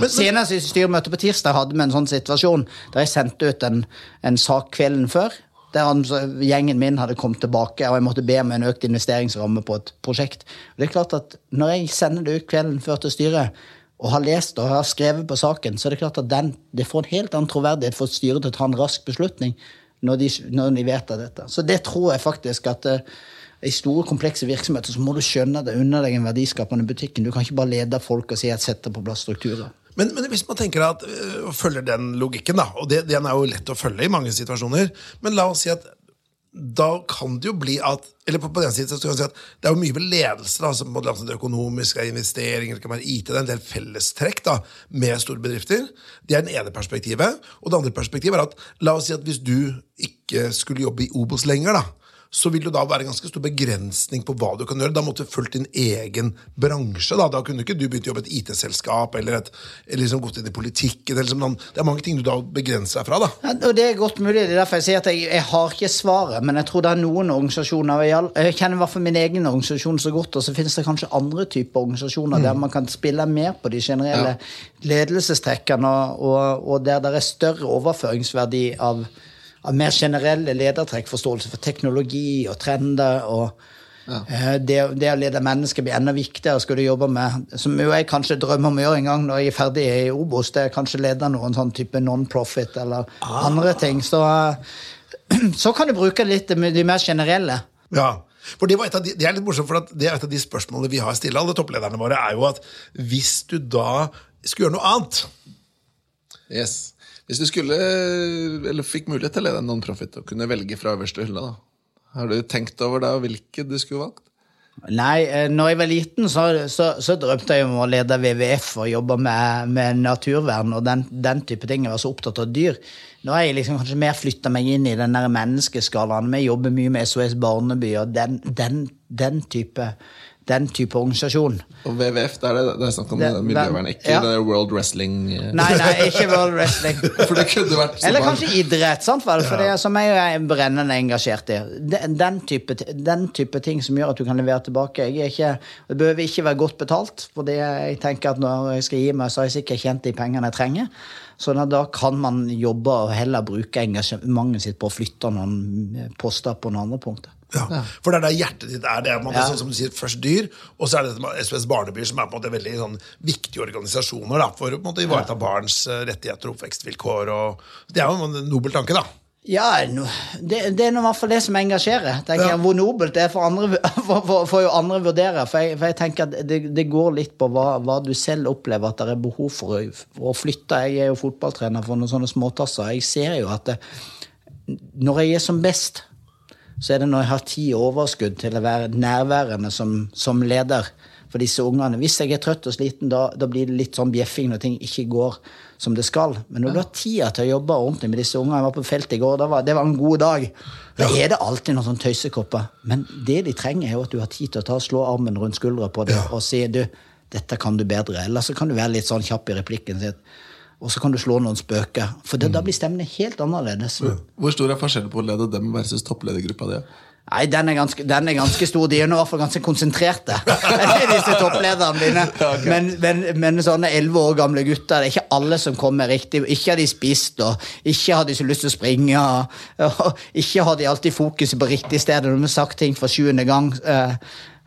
Men- Senest i styremøtet på tirsdag hadde vi en sånn situasjon der jeg sendte ut en, en sak kvelden før. Der han, gjengen min hadde kommet tilbake, og jeg måtte be om en økt investeringsramme på et prosjekt. Og det er klart at Når jeg sender det ut kvelden før til styret, og har lest og har skrevet på saken, så er det klart at den, det får en helt annen troverdighet for styret til å ta en rask beslutning når de, når de vet av dette. Så det tror jeg faktisk at uh, i store, komplekse virksomheter så må du skjønne det under deg en verdiskapende butikken. Du kan ikke bare lede folk og si at sette på plass strukturer. Men, men hvis man tenker at øh, følger den logikken, da, og det, den er jo lett å følge i mange situasjoner, men la oss si at da kan det jo bli at eller på, på den siden så kan man si at Det er jo mye ved ledelse. da, som både det økonomiske, er investeringer, kan være IT. Det er en del fellestrekk da, med store bedrifter. Det er den ene perspektivet. Og det andre perspektivet er at la oss si at hvis du ikke skulle jobbe i Obos lenger, da, så vil det da være ganske stor begrensning på hva du kan gjøre. Da måtte du fulgt din egen bransje. Da, da kunne ikke du begynt å jobbe i et IT-selskap eller, et, eller liksom gått inn i politikken. Eller liksom, det er mange ting du da begrenser deg fra. da. Ja, og Det er godt mulig. Det er derfor jeg sier at jeg, jeg har ikke svaret. Men jeg tror det er noen organisasjoner Jeg jeg kjenner i hvert fall min egen organisasjon så godt, og så finnes det kanskje andre typer organisasjoner der man kan spille mer på de generelle ledelsestrekkene, og, og, og der det er større overføringsverdi av, av mer generelle ledertrekk, forståelse for teknologi og trender. og Eh, Det, det å lede mennesker blir enda viktigere. Skal du jobbe med Som jo jeg kanskje drømmer om å gjøre en gang når jeg er ferdig i Obos, det er kanskje lede noen sånn type non-profit eller andre ting. Så, eh, så kan du bruke litt de mer generelle. Ja, for det, var et av de, det er litt morsomt, for det er et av de spørsmålene vi har stille alle topplederne våre, er jo at hvis du da skulle gjøre noe annet Yes. Hvis du skulle, eller fikk mulighet til å lede en non-profit og kunne velge fra øverste hylle, da. Har du tenkt over da hvilke du skulle valgt? Nei, eh, når jeg var liten, så, så, så drømte jeg om å lede WWF og jobbe med, med naturvern og den, den type ting. Jeg var så opptatt av dyr. Nå har jeg liksom kanskje mer flytta meg inn i den menneskeskalaen. Vi jobber mye med SOS Barneby og den, den, den, type, den type organisasjon. Og WWF, det er, det, det er snakk om Det- miljøvern, ikke ja. det World Wrestling eh, Nei, nei, ikke World Wrestling. For det kunne vært så Eller kanskje idrett, sant vel? for det er som jeg er brennende engasjert i. Den, den, type, den type ting som gjør at du kan levere tilbake. Jeg ikke, det behøver ikke være godt betalt, for det jeg tenker at når jeg skal gi meg, så har jeg sikkert tjent de pengene jeg trenger. Så at da kan man jobbe og heller bruke engasjementet sitt på å flytte noen poster på noen andre punkter. Ja. For det er der hjertet ditt er. Det er måte, sånn som du sier, først dyr, og så er det dette SOS Barnebyer, som er på en måte veldig sånn, viktige organisasjoner da, for å ivareta barns eh, rettigheter og oppvekstvilkår. Og, det er jo en nobel tanke, da. Ja, det, det er i hvert fall det som engasjerer. tenker jeg. Hvor nobelt det er for andre, for, for, for jo andre vurdere. For jeg, for jeg tenker at det, det går litt på hva, hva du selv opplever at det er behov for å, for å flytte. Jeg er jo fotballtrener for noen sånne småtasser. Jeg ser jo at det, når jeg er som best, så er det når jeg har tid og overskudd til å være nærværende som, som leder for disse ungene. Hvis jeg er trøtt og sliten, da, da blir det litt sånn bjeffing når ting ikke går som det skal. Men når du har tida til å jobbe ordentlig med disse ungene Jeg var på feltet i går, da var, det var en god dag. Da er det alltid noen sånne tøysekopper. Men det de trenger, er jo at du har tid til å ta slå armen rundt skuldra på dem og si du, dette kan du bedre. Eller så kan du være litt sånn kjapp i replikken sin. Og så kan du slå noen spøker. For det, da blir stemmene helt annerledes. Hvor stor er forskjellen på å lede dem versus toppledergruppa di? Nei, den er, ganske, den er ganske stor. De er nå i hvert fall ganske konsentrerte. Disse topplederne dine. Men, men, men sånne elleve år gamle gutter, det er ikke alle som kommer riktig. Ikke har de spist, og ikke har de så lyst til å springe. Og, og ikke har de alltid fokuset på riktig sted. Når de har sagt ting for sjuende gang eh,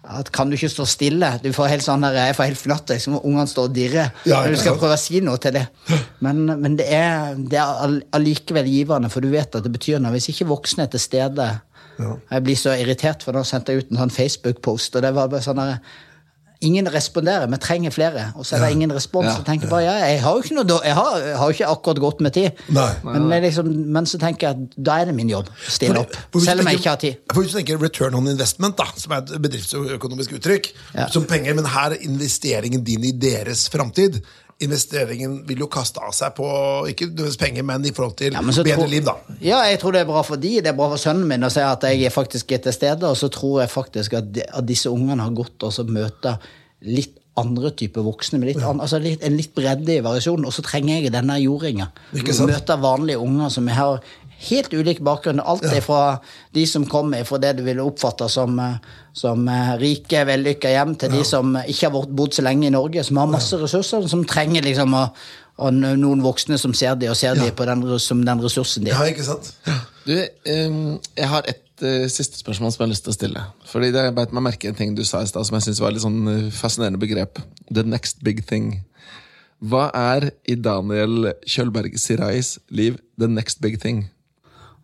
at Kan du ikke stå stille? Du får helt sånn der, jeg får helt fnatt liksom, ungene står og dirrer Ja, du skal prøve å si noe til det. Men, men det er, det er allikevel givende, for du vet at det betyr noe. Hvis ikke voksne er til stede Jeg blir så irritert, for nå sendte jeg ut en sånn Facebook-post, og det var bare sånn der, ingen responderer, vi trenger flere. Og så er det ingen respons. Ja. Så tenker jeg bare, ja, jeg har jo ikke, noe, jeg har, jeg har ikke akkurat godt med tid. Nei. Men, liksom, men så tenker jeg at da er det min jobb å stille opp. Selv om jeg ikke har tid. For hvis du tenker return on investment, da, som er et bedriftsøkonomisk uttrykk, Ja. som penger, men her er investeringen din i deres framtid. Investeringen vil jo kaste av seg på ikke nødvendigvis penger, men i forhold til Ja, bedre tror- liv, da. Ja, jeg tror det er bra for de, det er bra for sønnen min å si at jeg er faktisk er til stede, og så tror jeg faktisk at, de, at disse ungene har gått og så møter litt andre typer voksne, med litt, an, altså litt, en litt bredde i variasjonen, og så trenger jeg denne jordinga. Møte? Vanlige unger som har helt ulik bakgrunn. Alt er fra de som kommer fra det du ville oppfatte som, som eh, rike, vellykka hjem, til de som ikke har bodd så lenge i Norge, som har masse ressurser, som trenger liksom å og noen voksne som ser de og ser de på den, som den ressursen de Ja, er. ikke sant? Du, ehm, jeg har et eh, siste spørsmål som jeg har lyst til å stille. Fordi det, Jeg beit meg merke en ting du sa i stad som jeg synes var litt sånn eh, fascinerende begrep. The next big thing. Hva er i Daniel Kjølberg Sirais liv the next big thing?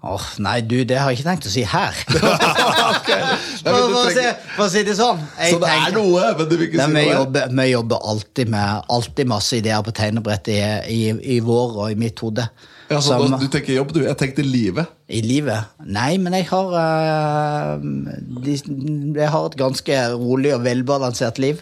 Åh, nei, du, det har jeg ikke tenkt å si her. For, å si, det sånn. jeg Så det er noe, men du vil ikke si si vi, noe? jobber, vi jobber alltid med alltid masse ideer på tegnebrettet i, i, i vår og i mitt hode. Ja, så Som- da, du tenker jobb, du. Jeg tenkte livet. I livet? Nei, men jeg har de, Jeg har et ganske rolig og velbalansert liv.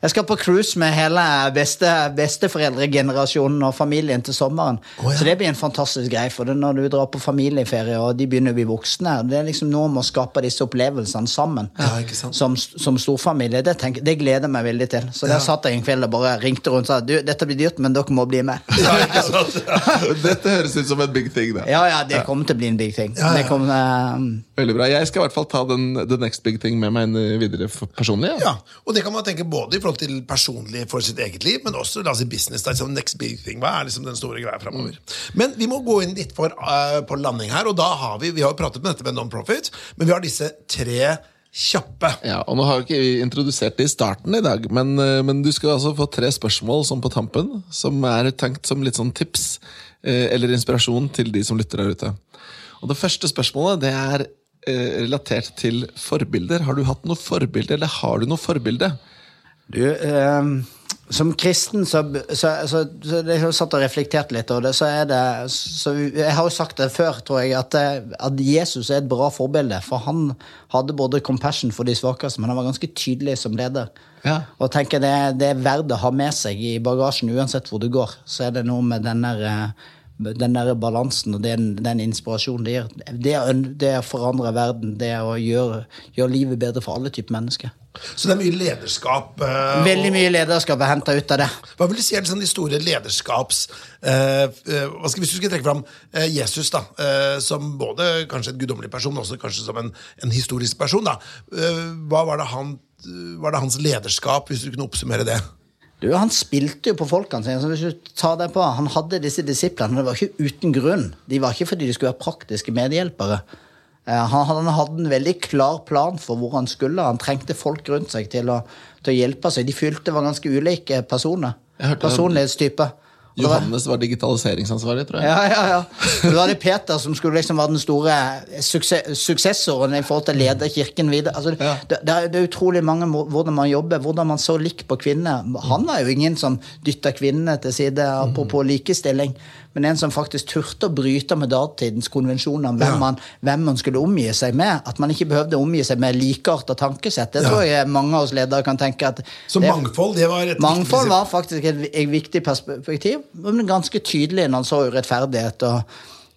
Jeg skal på cruise med hele beste, besteforeldregenerasjonen og familien til sommeren. Oh, ja. Så det blir en fantastisk greie. For det er når du drar på familieferie og de begynner å bli voksne Det er liksom noe med å skape disse opplevelsene sammen. Ja, ikke sant. Som, som storfamilie. Det, det gleder jeg meg veldig til. Så der satt jeg en kveld og bare ringte rundt og sa du, dette blir dyrt, men dere må bli med. Ja, ikke sant? Dette høres ut som en big thing. da Ja, ja, det kommer til å bli en big thing. Ja, ja. Det kommer, uh, Veldig bra. Jeg skal i hvert fall ta den the next big thing med meg inn videre personlig. Ja. Ja, og det kan man tenke både i forhold til personlig for sitt eget liv, men også la oss si business. Da, liksom next big thing. Hva er liksom den store greia fremover? Men vi må gå inn litt for, uh, på landing her, og da har vi Vi har jo pratet med dette med non-profit, men vi har disse tre kjappe. Ja, og Nå har vi ikke introdusert det i starten i dag, men, eh, men du skal altså få tre spørsmål som på tampen, som er tenkt som litt sånn tips eh, eller inspirasjon til de som lytter der ute. Og Det første spørsmålet det er eh, relatert til forbilder. Har du hatt noe forbilde, eller har du noe forbilde? Du, eh, som kristen så, så, så, så Jeg har satt og reflektert litt over det. Så er det så Jeg har jo sagt det før, tror jeg, at, eh, at Jesus er et bra forbilde. For han hadde både compassion for de svakeste, men han var ganske tydelig som leder. Ja. Og tenker det, det er verdt å ha med seg i bagasjen uansett hvor du går. Så er det noe med den der, eh, den der balansen og den, den inspirasjonen det gir. Det, er det forandre verden, det å gjøre, gjøre livet bedre for alle typer mennesker. Så det er mye lederskap. Uh, Veldig mye lederskap er henta ut av det. Hva vil du si er liksom de store lederskaps... uh, uh, skal, hvis du skulle trekke fram Jesus, da, som både kanskje en guddommelig person, men også kanskje som en, en historisk person, da. Hva var det, han, var det hans lederskap, hvis du kunne oppsummere det? Du, Han spilte jo på folkene sine. så hvis du tar det på, Han hadde disse disiplene, det var ikke uten grunn. De var ikke fordi de skulle være praktiske medhjelpere. Eh, Han, han hadde en veldig klar plan for hvor han skulle. Han trengte folk rundt seg til å, til å hjelpe seg. De fylte var ganske ulike personer. Personlighetstyper. Johannes var digitaliseringsansvarlig, tror jeg. Ja, ja, ja. Og Da var det Peter som skulle liksom være den store suksess, suksessoren i forhold til å lede kirken videre. Altså, Ja. det, det, er, er utrolig mange hvordan man jobber, hvordan man så likt på kvinner. Han var jo ingen som dytta kvinnene til side, apropos likestilling, men en som faktisk turte å bryte med datidens konvensjoner om hvem, Ja. man, hvem man skulle omgi seg med. At man ikke behøvde å omgi seg med likearta tankesett. Det Ja. tror jeg mange av oss ledere kan tenke at Så det- mangfold, det var et Mangfold var faktisk et, et viktig perspektiv, men ganske tydelig når han så urettferdighet og,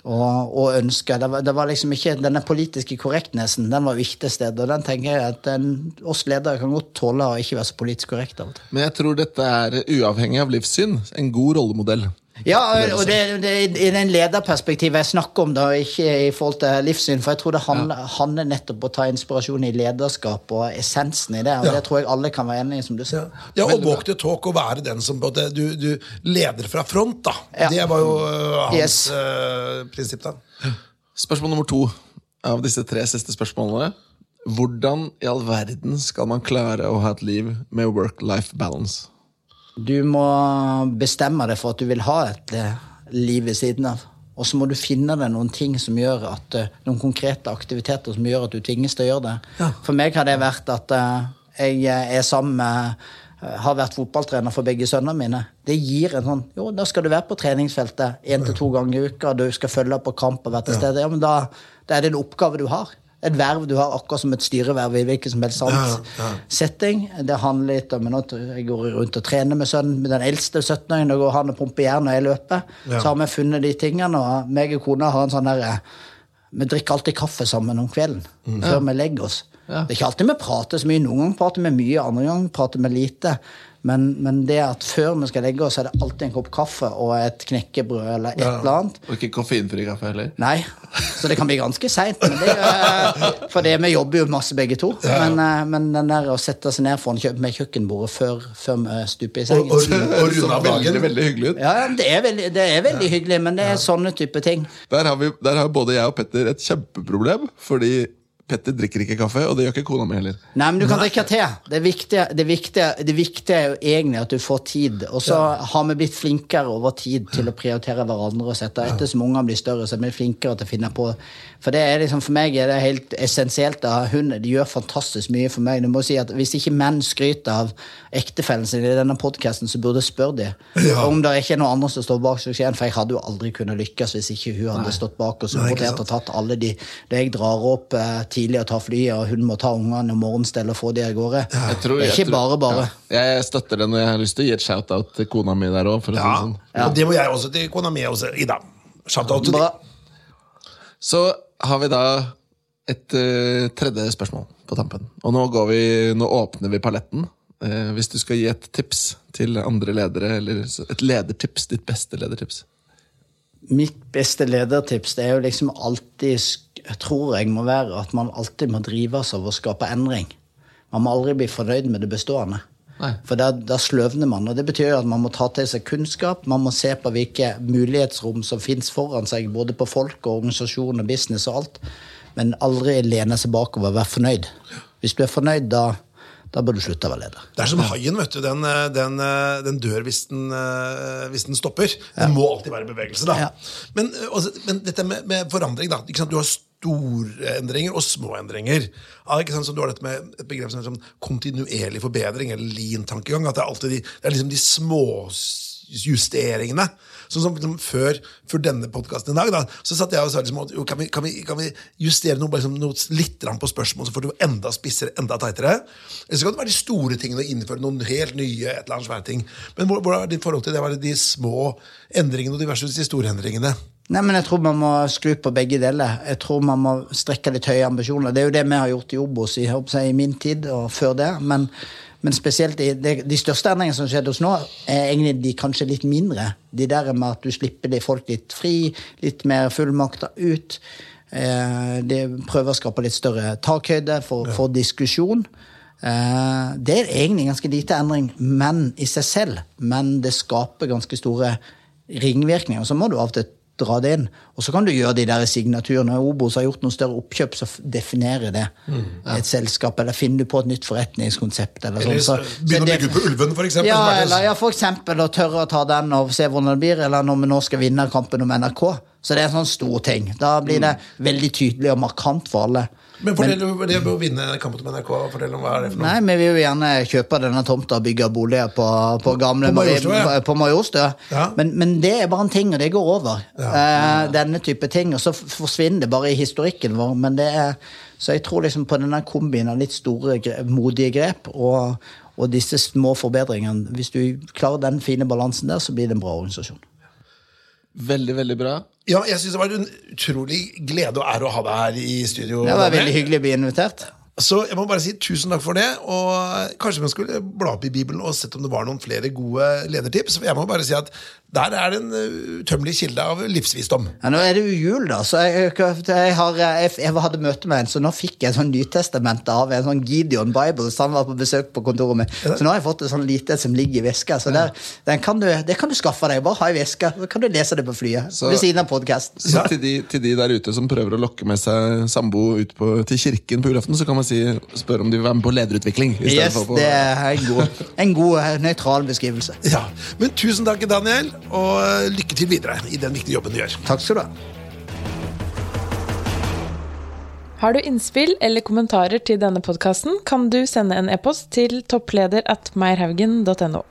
og, og ønsker. Det var, det var liksom ikke Denne politiske korrektnessen den var viktig sted, og den tenker jeg at den, oss ledere kan godt tåle å ikke være så politisk korrekte. Men jeg tror dette er, uavhengig av livssyn, en god rollemodell. Ja, og det, det er i den lederperspektivet jeg snakker om, da, ikke i forhold til livssyn. For jeg tror det handler, handler nettopp om å ta inspirasjon i lederskap og essensen i det. Og Ja. det tror jeg alle kan være enig i, som du Ja, sier. ja og Veldig walk the talk og være den som både, du, du leder fra front, da. Ja. Det var jo uh, hans Yes. uh, prinsipp, da. Spørsmål nummer to av disse tre siste spørsmålene. Hvordan i all verden skal man klare å ha et liv med work-life balance? Du må bestemme deg for at du vil ha et eh, liv ved siden av. Og så må du finne deg noen ting som gjør at, eh, noen konkrete aktiviteter som gjør at du tvinges til å gjøre det. Ja. For meg har det vært at eh, Jeg er sammen med har vært fotballtrener for begge sønnene mine. Det gir en sånn Jo, da skal du være på treningsfeltet én til to ganger i uka, du skal følge opp på kamp og være til stede. Ja, men da, da er det en oppgave du har. Et verv du har, akkurat som et styreverv i hvilken som helst annen Ja, ja. setting. Det handler litt om Jeg går rundt og trener med sønnen med den eldste 17-åringen, og går han og pumper jern og jeg løper. Ja. Så har vi funnet de tingene, og meg og kona har en sånn derre Vi drikker alltid kaffe sammen om kvelden før vi legger oss. Ja. Det er ikke alltid vi prater så mye. Noen ganger prater vi mye, andre ganger prater vi lite. Men, men det at før vi skal legge oss, er det alltid en kopp kaffe og et knekkebrød eller et Ja. eller annet. Og ikke koffeinfri kaffe heller. Nei, så det kan bli ganske seint. For det, vi jobber jo masse begge to. Men, eh, men den der å sette seg ned foran med kjøkkenbordet før, før vi stuper i Og, og, sengen og runde av dagen. veldig hyggelig ut. Ja, ja, det er veldig, det er veldig hyggelig, men det er sånne type ting. Der har, vi, der har både jeg og Petter et kjempeproblem, fordi Petter drikker ikke kaffe, og det gjør ikke kona mi heller. Nei, men du kan drikke te. Det viktige, det, viktige, det viktige er jo egentlig at du får tid. Og så har vi blitt flinkere over tid til å prioritere hverandre og sette etter som ungene blir større, så er vi flinkere til å finne på For det er liksom, for meg er det helt essensielt. da. Hun de gjør fantastisk mye for meg. Du må si at Hvis ikke menn skryter av ektefellen sin i denne podkasten, så burde jeg spørre dem. Ja. Om det ikke er noen andre som står bak suksessen, for jeg hadde jo aldri kunnet lykkes hvis ikke hun hadde stått bak og Nei, supportert og tatt alle de Da jeg drar opp eh, tidlig og tar flyet, og hun må ta ungene om morgenstell og få de av gårde. Jeg tror- det er jeg ikke tror- bare bare. Ja. Jeg støtter den, og jeg har lyst til å gi et shout-out til kona mi der òg. Ja. Sånn. Og det må jeg også til kona mi også. Ida. Shout-out til deg. Så har vi da et uh, tredje spørsmål på tampen. Og nå, vi, nå åpner vi paletten. Uh, hvis du skal gi et tips til andre ledere, eller et ledertips, ditt beste ledertips. Mitt beste ledertips det er jo liksom alltid, tror jeg må være, at man alltid må drives av å skape endring. Man må aldri bli fornøyd med det bestående. Nei. For da, da sløvner man. og Det betyr jo at man må ta til seg kunnskap. Man må se på hvilke mulighetsrom som fins foran seg, både på folk, og organisasjon og business og alt. Men aldri lene seg bakover og være fornøyd. Hvis du er fornøyd, da, da bør du slutte å være leder. Det er som haien, vet du. Den, den, den dør hvis den, eh, hvis den stopper. Det må alltid være i bevegelse, da. Ja. Men, eh, altså, men dette med, med forandring, da. Ikke sant? Du har store endringer og små endringer. Ja, ikke sant? Så du har dette med et begrep som sånn kontinuerlig forbedring, eller lean-tankegang. At det er alltid de, det er liksom de små justeringene. Sånn som liksom, før, før denne podkasten i dag, da, så satt jeg og sa liksom, jo, kan, vi, kan, kan vi justere noe, liksom, noe litt på spørsmål, så får du enda spissere, enda teitere? Eller så kan det være de store tingene, og innføre noen helt nye, et eller annet svære ting. Men hvordan hvor er ditt forhold til det? Var det de små endringene og de versus de store endringene? Nei, men Jeg tror man må skru på begge deler. Jeg tror man må strekke litt høye ambisjoner. Det er jo det vi har gjort i Obos i, i min tid og før det. Men, men spesielt i, de, de største endringene som skjedde hos nå, er egentlig de kanskje litt mindre. De der med at du slipper de folk litt fri, litt mer fullmakter ut. Eh, de prøver å skape litt større takhøyde for, for diskusjon. Eh, det er egentlig ganske lite endring, men i seg selv. Men det skaper ganske store ringvirkninger. Så må du av og til dra det inn. Og så kan du gjøre de der signaturene. Obos har gjort noen større oppkjøp så definerer det. Et selskap, eller finner du på et nytt forretningskonsept. Eller, Eller sånn. Så, så begynne å bygge på Ulven, eksempel. ja, eller ja, for eksempel å tørre å ta den og se hvordan det blir, eller når vi nå skal vinne kampen om NRK. Så det er en sånn stor ting. Da blir det veldig tydelig og markant for alle. Men fortell om det å vinne kampen med NRK. Fortell om hva er det for noe. Nei, vi vil jo gjerne kjøpe denne tomta og bygge boliger på, på gamle På Majorstua, ja. på Majorstua. Ja. Men, men det er bare en ting, og det går over. Eh, denne type ting. Og så forsvinner det bare i historikken vår. Men det er, så jeg tror liksom på denne kombinen av litt store, modige grep og, og disse små forbedringene. Hvis du klarer den fine balansen der, så blir det en bra organisasjon. Veldig, veldig bra. Ja, jeg synes Det var en utrolig glede og ære å ha deg her i studio. Det var veldig hyggelig å bli invitert. Så jeg må bare si tusen takk for det. Og kanskje man skulle bla opp i Bibelen og sett om det var noen flere gode ledertips. For jeg må bare si at der er det en uh, utømmelig kilde av livsvisdom. Ja, nå er det jo jul, da, så jeg, jeg, har, jeg, jeg hadde møte med en, så nå fikk jeg et sånn nytestament av en sånn Gideon Bible, så han var på besøk på kontoret mitt. Så nå har jeg fått et sånn lite som ligger i veska, så der, den kan du, det kan du skaffe deg. Bare ha i veska, så kan du lese det på flyet. Så- ved siden av podcasten. Så til de, til de der ute som prøver å lokke med seg sambo ut på, til kirken på julaften, så kan man si, spørre om de vil være med på lederutvikling. Yes, på- det er en god, en god eh, nøytral beskrivelse. Ja, Men tusen takk, Daniel, og uh, lykke til videre i den viktige jobben du gjør. Takk skal du ha. Har du innspill eller kommentarer til denne podkasten, kan du sende en e-post til toppleder at meierhaugen.no.